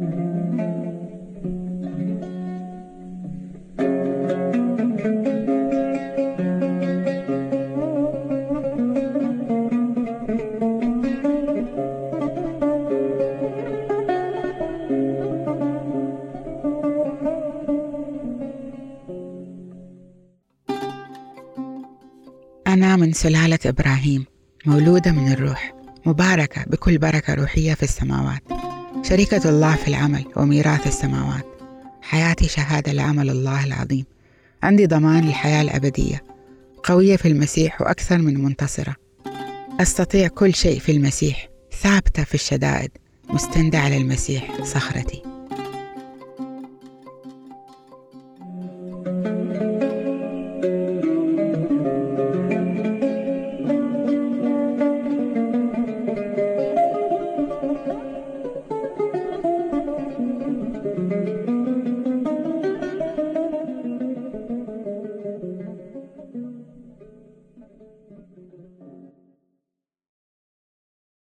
أنا من سلالة إبراهيم مولودة من الروح مباركة بكل بركة روحية في السماوات. شريكة الله في العمل وميراث السماوات. حياتي شهادة لعمل الله العظيم. عندي ضمان الحياة الأبدية. قوية في المسيح وأكثر من منتصرة. أستطيع كل شيء في المسيح. ثابتة في الشدائد. مستندة على المسيح صخرتي.